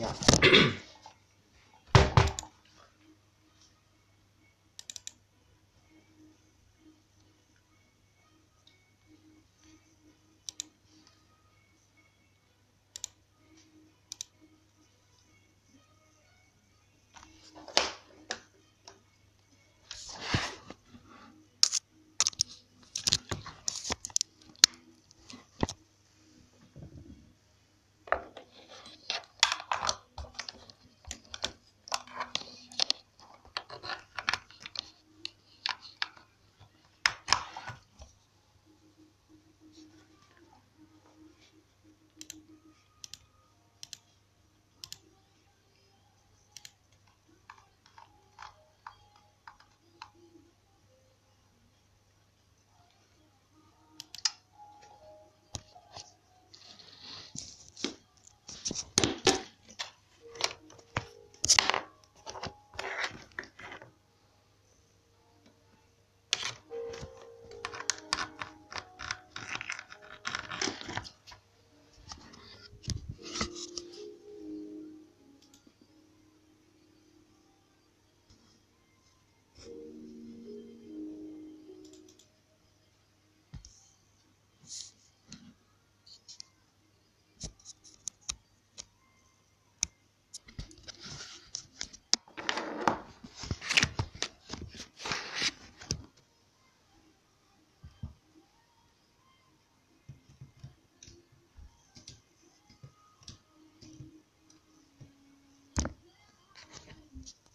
样。呀